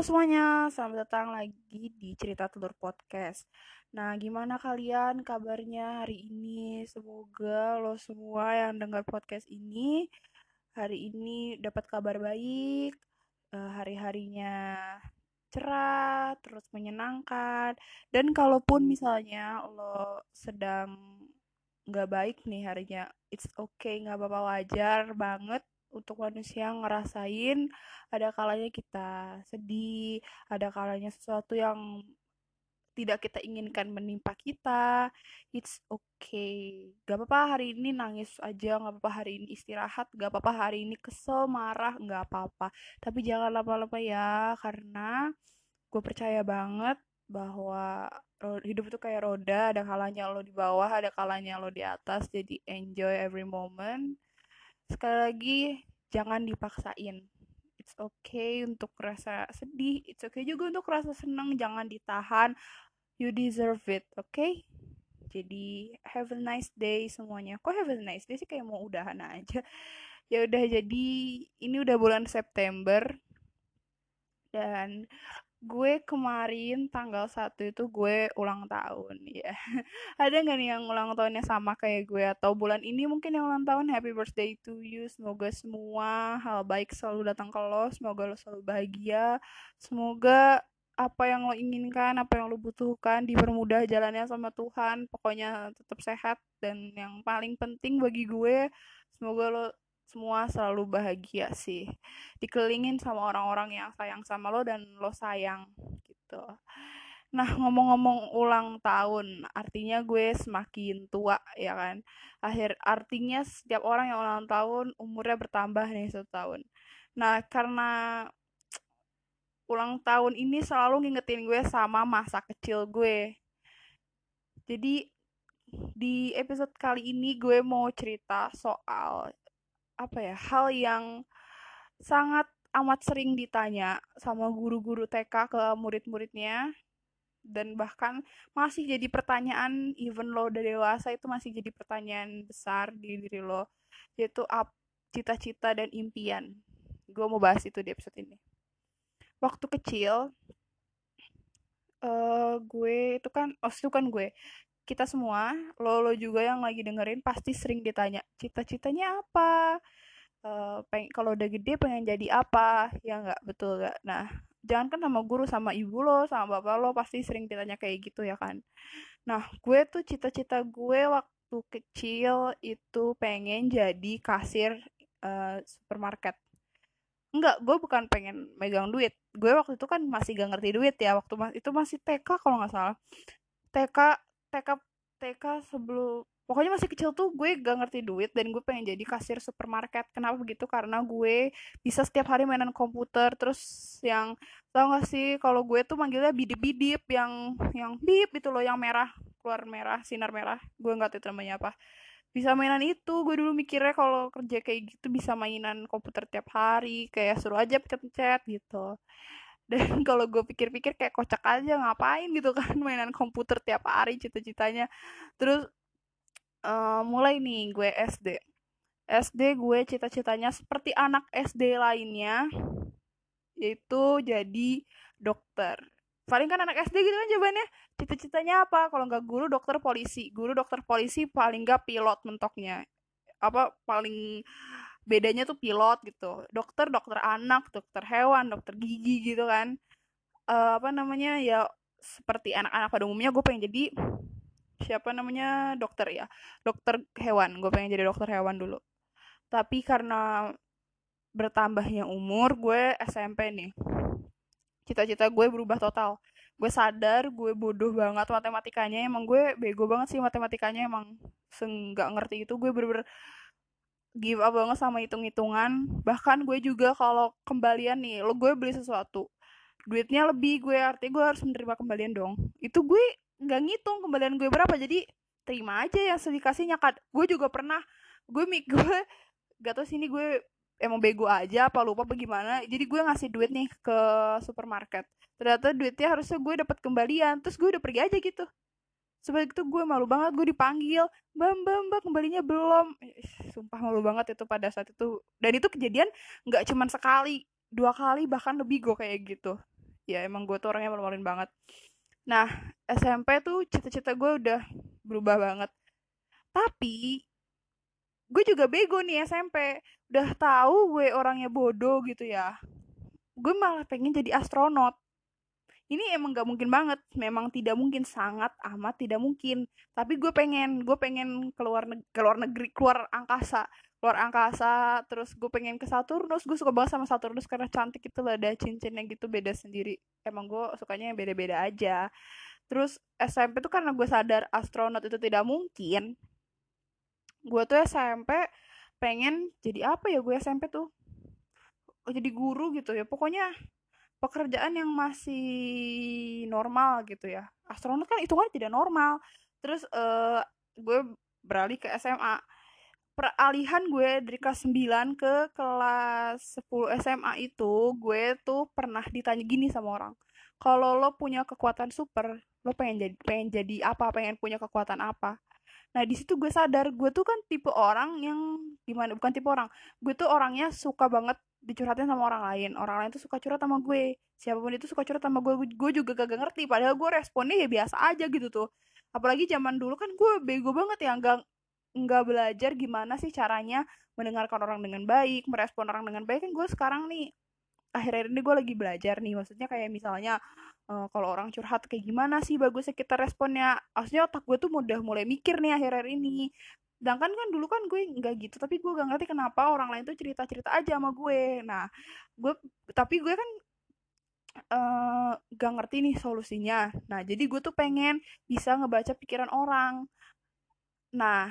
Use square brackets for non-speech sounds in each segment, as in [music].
Halo semuanya, selamat datang lagi di Cerita Telur Podcast. Nah, gimana kalian kabarnya hari ini? Semoga lo semua yang dengar podcast ini hari ini dapat kabar baik, uh, hari-harinya cerah, terus menyenangkan. Dan kalaupun misalnya lo sedang nggak baik nih harinya, it's okay, nggak apa-apa wajar banget untuk manusia ngerasain ada kalanya kita sedih, ada kalanya sesuatu yang tidak kita inginkan menimpa kita. It's okay. Gak apa-apa hari ini nangis aja, gak apa-apa hari ini istirahat, gak apa-apa hari ini kesel, marah, gak apa-apa. Tapi jangan lama-lama ya, karena gue percaya banget bahwa hidup itu kayak roda, ada kalanya lo di bawah, ada kalanya lo di atas, jadi enjoy every moment sekali lagi jangan dipaksain. It's okay untuk rasa sedih it's okay juga untuk rasa senang jangan ditahan. You deserve it oke okay? jadi have a nice day semuanya. Kok have a nice day sih? Kayak mau udahan aja. Ya udah jadi ini udah bulan September. Dan gue kemarin tanggal 1 itu gue ulang tahun ya [laughs] ada nggak nih yang ulang tahunnya sama kayak gue? Atau bulan ini mungkin yang ulang tahun? Happy birthday to you. Semoga semua hal baik selalu datang ke lo. Semoga lo selalu bahagia. Semoga apa yang lo inginkan apa yang lo butuhkan dipermudah jalannya sama Tuhan. Pokoknya tetap sehat dan yang paling penting bagi gue semoga lo semua selalu bahagia sih. Dikelilingin sama orang-orang yang sayang sama lo dan lo sayang gitu. Nah ngomong-ngomong ulang tahun artinya gue semakin tua ya kan? Akhir artinya setiap orang yang ulang tahun umurnya bertambah nih satu tahun. Nah karena ulang tahun ini selalu ngingetin gue sama masa kecil gue. Jadi di episode kali ini gue mau cerita soal apa ya hal yang sangat amat sering ditanya sama guru-guru TK ke murid-muridnya dan bahkan masih jadi pertanyaan even lo udah dewasa itu masih jadi pertanyaan besar di diri lo yaitu cita-cita dan impian. Gue mau bahas itu di episode ini. Waktu kecil uh, gue itu kan oh itu kan gue kita semua, lo lo juga yang lagi dengerin pasti sering ditanya cita-citanya apa, uh, peng kalau udah gede pengen jadi apa, ya nggak betul nggak? Nah, jangan kan sama guru sama ibu lo sama bapak lo pasti sering ditanya kayak gitu ya kan. Nah, gue tuh cita-cita gue waktu kecil itu pengen jadi kasir uh, supermarket. Enggak, gue bukan pengen megang duit. Gue waktu itu kan masih gak ngerti duit ya. Waktu itu masih TK kalau nggak salah. TK TK TK sebelum pokoknya masih kecil tuh gue gak ngerti duit dan gue pengen jadi kasir supermarket. Kenapa begitu? Karena gue bisa setiap hari mainan komputer. Terus yang tau gak sih kalau gue tuh manggilnya bidip bidip yang yang bip itu loh yang merah keluar merah sinar merah. Gue nggak tahu namanya apa. Bisa mainan itu gue dulu mikirnya kalau kerja kayak gitu bisa mainan komputer tiap hari kayak suruh aja pencet-pencet gitu dan [laughs] kalau gue pikir-pikir kayak kocak aja ngapain gitu kan [laughs] mainan komputer tiap hari cita-citanya. Terus uh, mulai nih gue SD SD gue cita-citanya seperti anak SD lainnya yaitu jadi dokter. Paling kan anak SD gitu kan jawabannya. Cita-citanya apa? Kalau nggak guru dokter polisi. Guru dokter polisi paling nggak pilot mentoknya. Apa paling bedanya tuh pilot gitu. Dokter dokter anak dokter hewan dokter gigi gitu kan. Uh, apa namanya ya seperti anak-anak pada umumnya gue pengen jadi siapa namanya dokter ya. Dokter hewan gue pengen jadi dokter hewan dulu. Tapi karena bertambahnya umur gue SMP nih. Cita-cita gue berubah total. Gue sadar gue bodoh banget matematikanya. Emang gue bego banget sih matematikanya. Emang nggak ngerti itu. Gue bener-bener give up banget sama hitung-hitungan. Bahkan gue juga kalau kembalian nih lo gue beli sesuatu duitnya lebih gue artinya gue harus menerima kembalian dong. Itu gue nggak ngitung kembalian gue berapa jadi terima aja yang sedikasihnya kan gue juga pernah gue mik [laughs] gue gak tau sini gue emang bego aja apa lupa bagaimana jadi gue ngasih duit nih ke supermarket. Ternyata duitnya harusnya gue dapat kembalian terus gue udah pergi aja gitu sebagai itu gue malu banget gue dipanggil mbak mbak mbak kembalinya belum. Sumpah malu banget itu pada saat itu. Dan itu kejadian nggak cuman sekali dua kali bahkan lebih gue kayak gitu. Ya emang gue tuh orangnya malu-maluin banget. Nah SMP tuh cita-cita gue udah berubah banget. Tapi gue juga bego nih SMP udah tahu gue orangnya bodoh gitu ya. Gue malah pengen jadi astronot ini emang gak mungkin banget. Memang tidak mungkin sangat amat tidak mungkin. Tapi gue pengen gue pengen keluar neg keluar negeri keluar angkasa. Keluar angkasa terus gue pengen ke Saturnus. Gue suka banget sama Saturnus karena cantik itu loh ada cincinnya gitu beda sendiri. Emang gue sukanya yang beda-beda aja. Terus SMP tuh karena gue sadar astronot itu tidak mungkin gue tuh SMP pengen jadi apa ya gue SMP tuh? Jadi guru gitu ya. Pokoknya pekerjaan yang masih normal gitu ya. Astronot kan itu kan tidak normal. Terus uh, gue beralih ke SMA peralihan gue dari kelas 9 ke kelas 10 SMA itu gue tuh pernah ditanya gini sama orang. Kalau lo punya kekuatan super lo pengen jadi pengen jadi apa pengen punya kekuatan apa? Nah di situ gue sadar gue tuh kan tipe orang yang gimana bukan tipe orang. Gue tuh orangnya suka banget dicurhatin sama orang lain. Orang lain tuh suka curhat sama gue. Siapa pun itu suka curhat sama gue. Gue juga gak ngerti. Padahal gue responnya ya biasa aja gitu tuh. Apalagi zaman dulu kan gue bego banget ya. Nggak nggak belajar gimana sih caranya mendengarkan orang dengan baik merespon orang dengan baik. Kan gue sekarang nih akhir-akhir ini gue lagi belajar nih. Maksudnya kayak misalnya uh, kalau orang curhat kayak gimana sih? Bagusnya kita responnya. Maksudnya otak gue tuh udah mulai mikir nih akhir-akhir ini sedangkan kan dulu kan gue nggak gitu tapi gue gak ngerti kenapa orang lain tuh cerita cerita aja sama gue. Nah gue tapi gue kan uh, gak ngerti nih solusinya. Nah jadi gue tuh pengen bisa ngebaca pikiran orang. Nah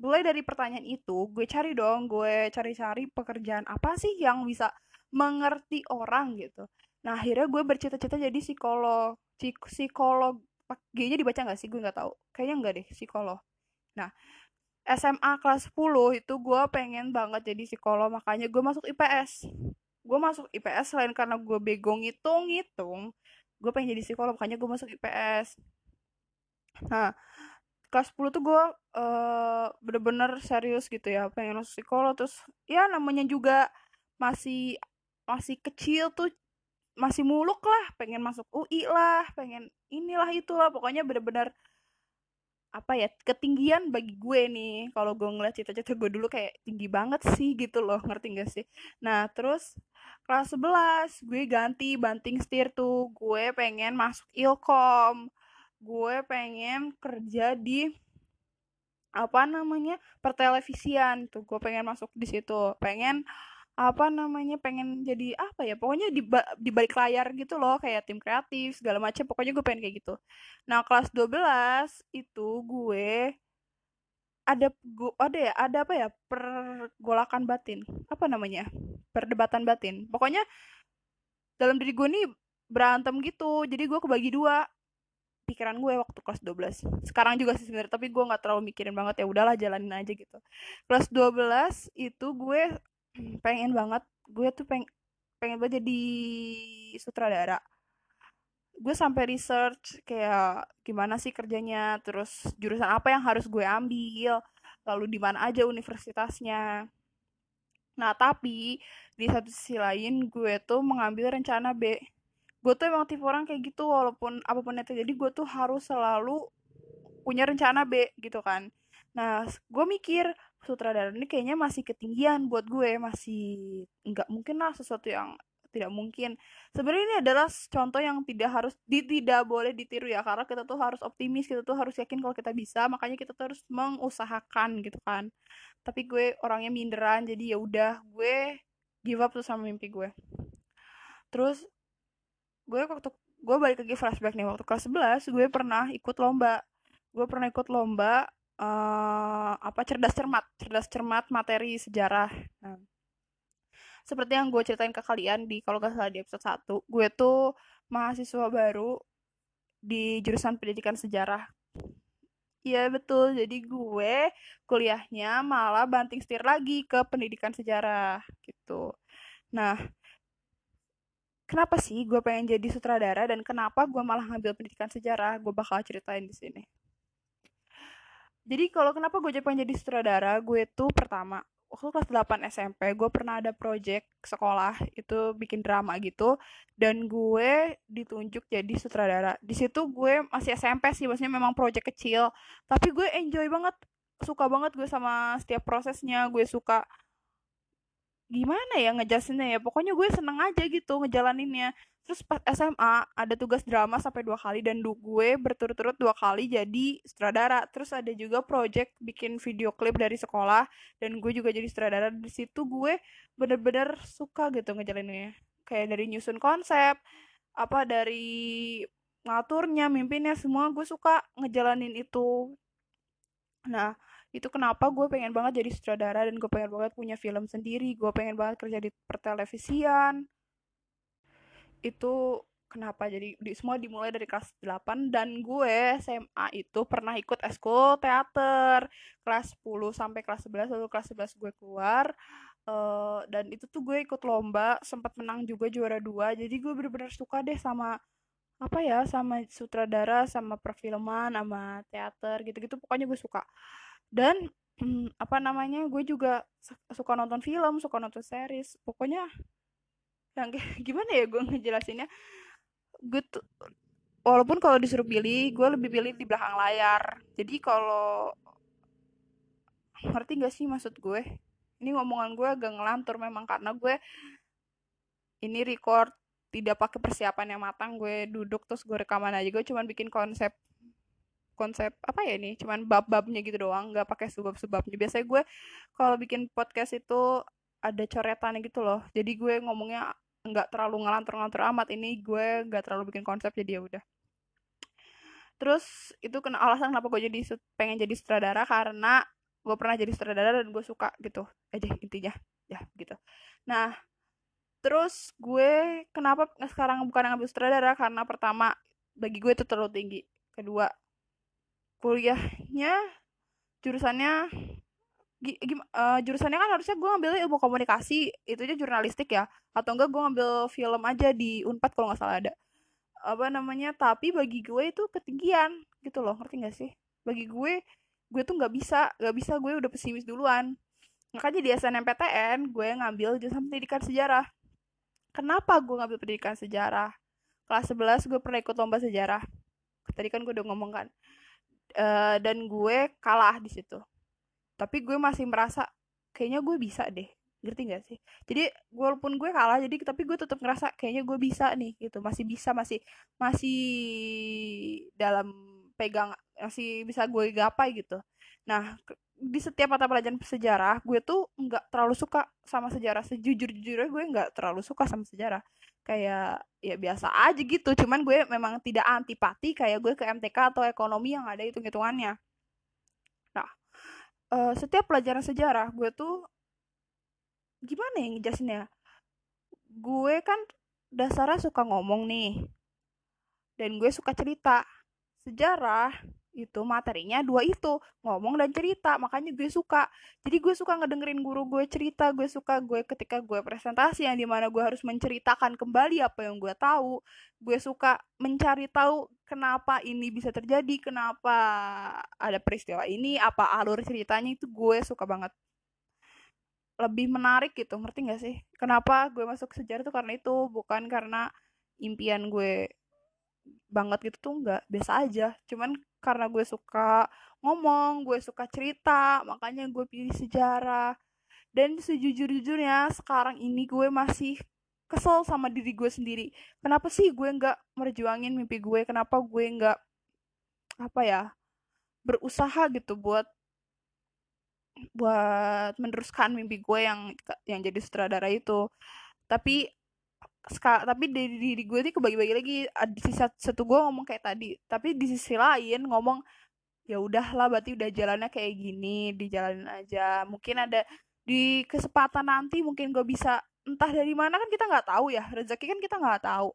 mulai dari pertanyaan itu gue cari dong gue cari-cari pekerjaan apa sih yang bisa mengerti orang gitu. Nah akhirnya gue bercita-cita jadi psikolog. Psikolog G-nya dibaca nggak sih? Gue nggak tahu. Kayaknya nggak deh psikolog. Nah SMA kelas 10 itu gue pengen banget jadi psikolog makanya gue masuk IPS gue masuk IPS selain karena gue bego ngitung-ngitung gue pengen jadi psikolog makanya gue masuk IPS nah kelas 10 tuh gue uh, bener-bener serius gitu ya pengen masuk psikolog. Terus ya namanya juga masih masih kecil tuh masih muluk lah pengen masuk UI lah pengen inilah itulah. Pokoknya bener-bener apa ya ketinggian bagi gue nih. Kalau gue ngeliat cita-cita gue dulu kayak tinggi banget sih gitu loh ngerti gak sih? Nah terus kelas 11 gue ganti banting setir tuh. Gue pengen masuk ilkom. Gue pengen kerja di apa namanya pertelevisian tuh. Gue pengen masuk di situ. Pengen apa namanya pengen jadi apa ya pokoknya di, di balik layar gitu loh kayak tim kreatif segala macam pokoknya gue pengen kayak gitu. Nah kelas 12 itu gue ada gue ada ya ada apa ya pergolakan batin apa namanya perdebatan batin. Pokoknya dalam diri gue nih berantem gitu jadi gue kebagi dua. Pikiran gue waktu kelas 12 sekarang juga sih sebenarnya tapi gue nggak terlalu mikirin banget ya udahlah jalanin aja gitu. Kelas 12 itu gue pengen banget. Gue tuh peng pengen banget jadi sutradara. Gue sampai research kayak gimana sih kerjanya terus jurusan apa yang harus gue ambil lalu di mana aja universitasnya. Nah tapi di satu sisi lain gue tuh mengambil rencana B. Gue tuh emang tipe orang kayak gitu walaupun apa pun yang terjadi gue tuh harus selalu punya rencana B gitu kan. Nah gue mikir sutradara ini kayaknya masih ketinggian buat gue masih nggak mungkin lah sesuatu yang tidak mungkin. Sebenarnya ini adalah contoh yang tidak harus di, tidak boleh ditiru ya karena kita tuh harus optimis kita tuh harus yakin kalau kita bisa makanya kita tuh harus mengusahakan gitu kan. Tapi gue orangnya minderan jadi ya udah gue give up tuh sama mimpi gue. Terus gue waktu gue balik lagi flashback nih waktu kelas 11 gue pernah ikut lomba. Gue pernah ikut lomba uh, apa cerdas cermat cerdas cermat materi sejarah nah, seperti yang gue ceritain ke kalian di kalau gak salah di episode 1 gue tuh mahasiswa baru di jurusan pendidikan sejarah Iya betul, jadi gue kuliahnya malah banting setir lagi ke pendidikan sejarah gitu. Nah, kenapa sih gue pengen jadi sutradara dan kenapa gue malah ngambil pendidikan sejarah? Gue bakal ceritain di sini jadi kalau kenapa gue pengen jadi sutradara gue tuh pertama waktu kelas 8 SMP gue pernah ada project sekolah itu bikin drama gitu dan gue ditunjuk jadi sutradara. Di situ gue masih SMP sih maksudnya memang project kecil tapi gue enjoy banget suka banget gue sama setiap prosesnya gue suka. Gimana ya ngejelasinnya ya pokoknya gue seneng aja gitu ngejalaninnya terus pas SMA ada tugas drama sampai dua kali dan gue berturut-turut dua kali jadi sutradara. Terus ada juga project bikin video klip dari sekolah dan gue juga jadi sutradara. Di situ gue bener-bener suka gitu ngejalaninnya. Kayak dari nyusun konsep apa dari ngaturnya mimpinnya semua gue suka ngejalanin itu. Nah itu kenapa gue pengen banget jadi sutradara dan gue pengen banget punya film sendiri. Gue pengen banget kerja di pertelevisian itu kenapa jadi di, semua dimulai dari kelas 8 dan gue SMA itu pernah ikut eskul teater. Kelas 10 sampai kelas 11 lalu kelas 11 gue keluar uh, dan itu tuh gue ikut lomba sempat menang juga juara dua. Jadi gue bener-bener suka deh sama apa ya sama sutradara sama perfilman sama teater gitu-gitu. Pokoknya gue suka. Dan hmm, [clears throat] apa namanya gue juga suka nonton film suka nonton series. Pokoknya yang kayak [laughs] gimana ya gue ngejelasinnya? Gue tuh walaupun kalau disuruh pilih gue lebih pilih di belakang layar. Jadi kalau ngerti gak sih maksud gue? Ini ngomongan gue agak ngelantur memang karena gue ini record tidak pakai persiapan yang matang gue duduk terus gue rekaman aja. Gue cuman bikin konsep konsep apa ya ini? Cuman bab-babnya gitu doang nggak pakai sebab-sebabnya. Biasanya gue kalau bikin podcast itu ada coretannya gitu loh. Jadi gue ngomongnya nggak terlalu ngelantur-ngelantur amat ini gue nggak terlalu bikin konsep jadi ya udah. Terus itu kena alasan kenapa gue jadi pengen jadi sutradara karena gue pernah jadi sutradara dan gue suka gitu. Aja intinya. Ya gitu. Nah terus gue kenapa sekarang bukan ngambil sutradara? Karena pertama bagi gue itu terlalu tinggi. Kedua kuliahnya jurusannya gim, uh, jurusannya kan harusnya gue ngambil ilmu komunikasi itu aja jurnalistik ya. Atau enggak gue ngambil film aja di unpad kalau nggak salah ada. Apa namanya tapi bagi gue itu ketinggian gitu loh ngerti gak sih? Bagi gue gue tuh nggak bisa nggak bisa gue udah pesimis duluan. Makanya di SNMPTN gue ngambil jurusan pendidikan sejarah. Kenapa gue ngambil pendidikan sejarah? Kelas 11 gue pernah ikut lomba sejarah. Tadi kan gue udah ngomong kan. Uh, dan gue kalah di situ tapi gue masih merasa kayaknya gue bisa deh. Ngerti gak sih? Jadi walaupun gue kalah jadi tapi gue tetap ngerasa kayaknya gue bisa nih gitu. Masih bisa masih masih dalam pegang masih bisa gue gapai gitu. Nah di setiap mata pelajaran sejarah gue tuh nggak terlalu suka sama sejarah. Sejujur jujurnya gue nggak terlalu suka sama sejarah. Kayak ya biasa aja gitu. Cuman gue memang tidak antipati kayak gue ke MTK atau ekonomi yang ada hitung hitungannya uh, setiap pelajaran sejarah gue tuh gimana ya ngejelasinnya? Gue kan dasarnya suka ngomong nih dan gue suka cerita. Sejarah itu materinya dua itu ngomong dan cerita makanya gue suka. Jadi gue suka ngedengerin guru gue cerita gue suka gue ketika gue presentasi yang di mana gue harus menceritakan kembali apa yang gue tahu. Gue suka mencari tahu kenapa ini bisa terjadi kenapa ada peristiwa ini apa alur ceritanya itu gue suka banget. Lebih menarik gitu ngerti gak sih? Kenapa gue masuk sejarah itu karena itu bukan karena impian gue banget gitu tuh nggak biasa aja. Cuman karena gue suka ngomong gue suka cerita makanya gue pilih sejarah. Dan sejujur-jujurnya sekarang ini gue masih kesel sama diri gue sendiri. Kenapa sih gue nggak merjuangin mimpi gue? Kenapa gue nggak apa ya berusaha gitu buat buat meneruskan mimpi gue yang yang jadi sutradara itu? Tapi tapi dari diri gue nih kebagi-bagi lagi. Di sisi satu gue ngomong kayak tadi tapi di sisi lain ngomong ya udahlah berarti udah jalannya kayak gini dijalanin aja. Mungkin ada di kesempatan nanti mungkin gue bisa entah dari mana kan kita nggak tahu ya rezeki kan kita nggak tahu.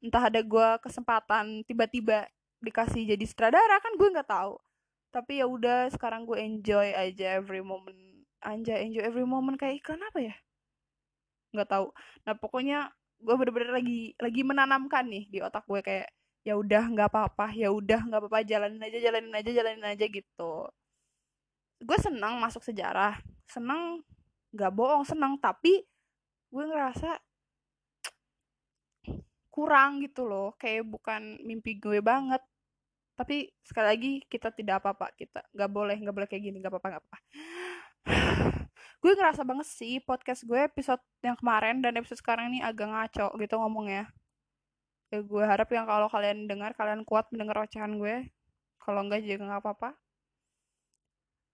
Entah ada gue kesempatan tiba-tiba dikasih jadi sutradara kan gue nggak tahu. Tapi ya udah sekarang gue enjoy aja every moment anja enjoy every moment kayak iklan apa ya? Nggak tahu. Nah pokoknya gue bener-bener lagi lagi menanamkan nih di otak gue kayak ya udah nggak apa-apa ya udah nggak apa-apa jalanin aja jalanin aja jalanin aja gitu. Gue senang masuk sejarah senang nggak bohong senang tapi gue ngerasa kurang gitu loh kayak bukan mimpi gue banget. Tapi sekali lagi kita tidak apa-apa kita nggak boleh nggak boleh kayak gini nggak apa-apa nggak apa-apa [sighs] gue ngerasa banget sih podcast gue episode yang kemarin dan episode sekarang ini agak ngaco gitu ngomongnya. Ya gue harap yang kalau kalian dengar kalian kuat mendengar ocehan gue. Kalau enggak juga nggak apa-apa.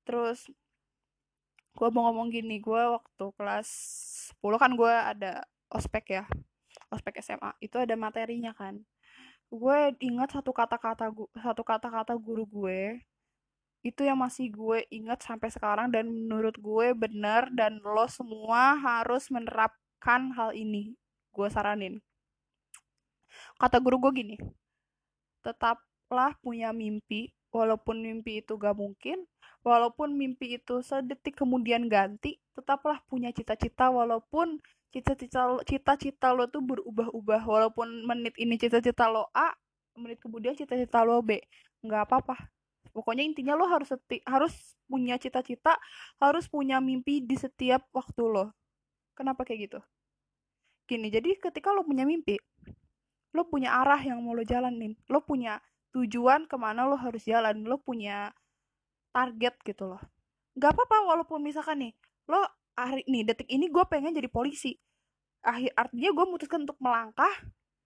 Terus gue mau ngomong gini gue waktu kelas 10 kan gue ada ospek ya ospek SMA itu ada materinya kan. Gue ingat satu kata-kata satu kata-kata guru gue itu yang masih gue ingat sampai sekarang dan menurut gue benar dan lo semua harus menerapkan hal ini. Gue saranin. Kata guru gue gini tetaplah punya mimpi walaupun mimpi itu gak mungkin walaupun mimpi itu sedetik kemudian ganti tetaplah punya cita-cita walaupun cita-cita cita-cita lo tuh berubah-ubah walaupun menit ini cita-cita lo A menit kemudian cita-cita lo B. Nggak apa-apa pokoknya intinya lo harus seti harus punya cita-cita harus punya mimpi di setiap waktu lo. Kenapa kayak gitu? Gini jadi ketika lo punya mimpi lo punya arah yang mau lo jalanin lo punya tujuan ke mana lo harus jalan lo punya target gitu loh. Nggak apa-apa walaupun misalkan nih lo hari nih detik ini gue pengen jadi polisi akhir artinya gue memutuskan untuk melangkah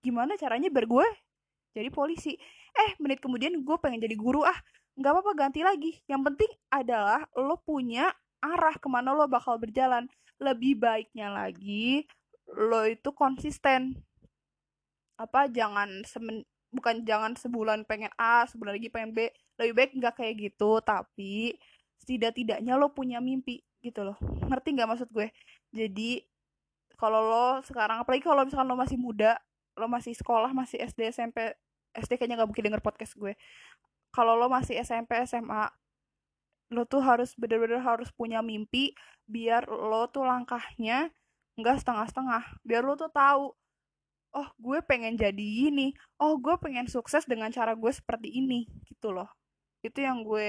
gimana caranya biar gue jadi polisi? Eh menit kemudian gue pengen jadi guru ah nggak apa-apa ganti lagi. Yang penting adalah lo punya arah ke mana lo bakal berjalan. Lebih baiknya lagi lo itu konsisten. Apa jangan semen, bukan jangan sebulan pengen A sebulan lagi pengen B. Lebih baik nggak kayak gitu tapi setidak-tidaknya lo punya mimpi gitu loh. Ngerti nggak maksud gue? Jadi kalau lo sekarang apalagi kalau misalkan lo masih muda lo masih sekolah masih SD SMP SD kayaknya nggak mungkin denger podcast gue kalau lo masih SMP SMA lo tuh harus bener-bener harus punya mimpi biar lo tuh langkahnya nggak setengah-setengah. Biar lo tuh tahu oh gue pengen jadi ini oh gue pengen sukses dengan cara gue seperti ini. Gitu loh. Itu yang gue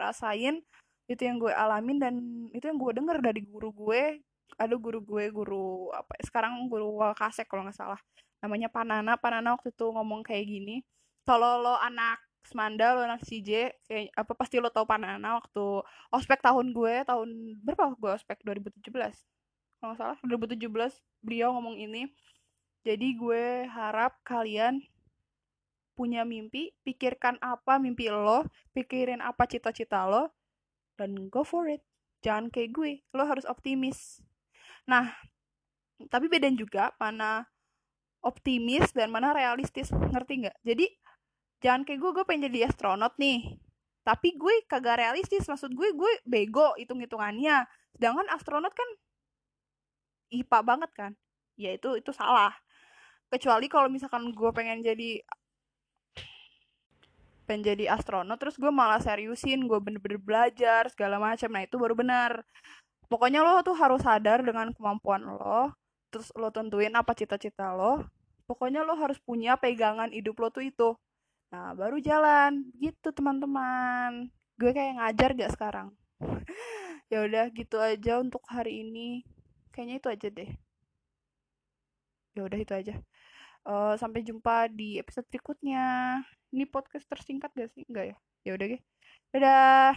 rasain itu yang gue alamin dan itu yang gue denger dari guru gue. Ada guru gue guru apa sekarang guru Wakasek kalau nggak salah. Namanya Panana. Panana waktu itu ngomong kayak gini kalau lo anak Semanda lo anak CJ kayak apa pasti lo tau Panana waktu ospek tahun gue tahun berapa gue ospek? 2017 kalau nggak salah 2017 beliau ngomong ini. Jadi gue harap kalian punya mimpi pikirkan apa mimpi lo pikirin apa cita-cita lo dan go for it. Jangan kayak gue lo harus optimis. Nah tapi beda juga mana optimis dan mana realistis. Ngerti nggak? Jadi jangan kayak gue gue pengen jadi astronot nih. Tapi gue kagak realistis maksud gue gue bego hitung hitungannya sedangkan astronot kan IPA banget kan. Ya itu itu salah. Kecuali kalau misalkan gue pengen jadi pengen jadi astronot terus gue malah seriusin gue bener-bener belajar segala macam. Nah itu baru benar. Pokoknya lo tuh harus sadar dengan kemampuan lo terus lo tentuin apa cita-cita lo. Pokoknya lo harus punya pegangan hidup lo tuh itu nah baru jalan. Gitu teman-teman. Gue kayak ngajar gak sekarang? [laughs] Ya udah gitu aja untuk hari ini. Kayaknya itu aja deh. Ya udah itu aja. Uh, sampai jumpa di episode berikutnya. Ini podcast tersingkat gak sih? Enggak ya? Ya udah, Dadah.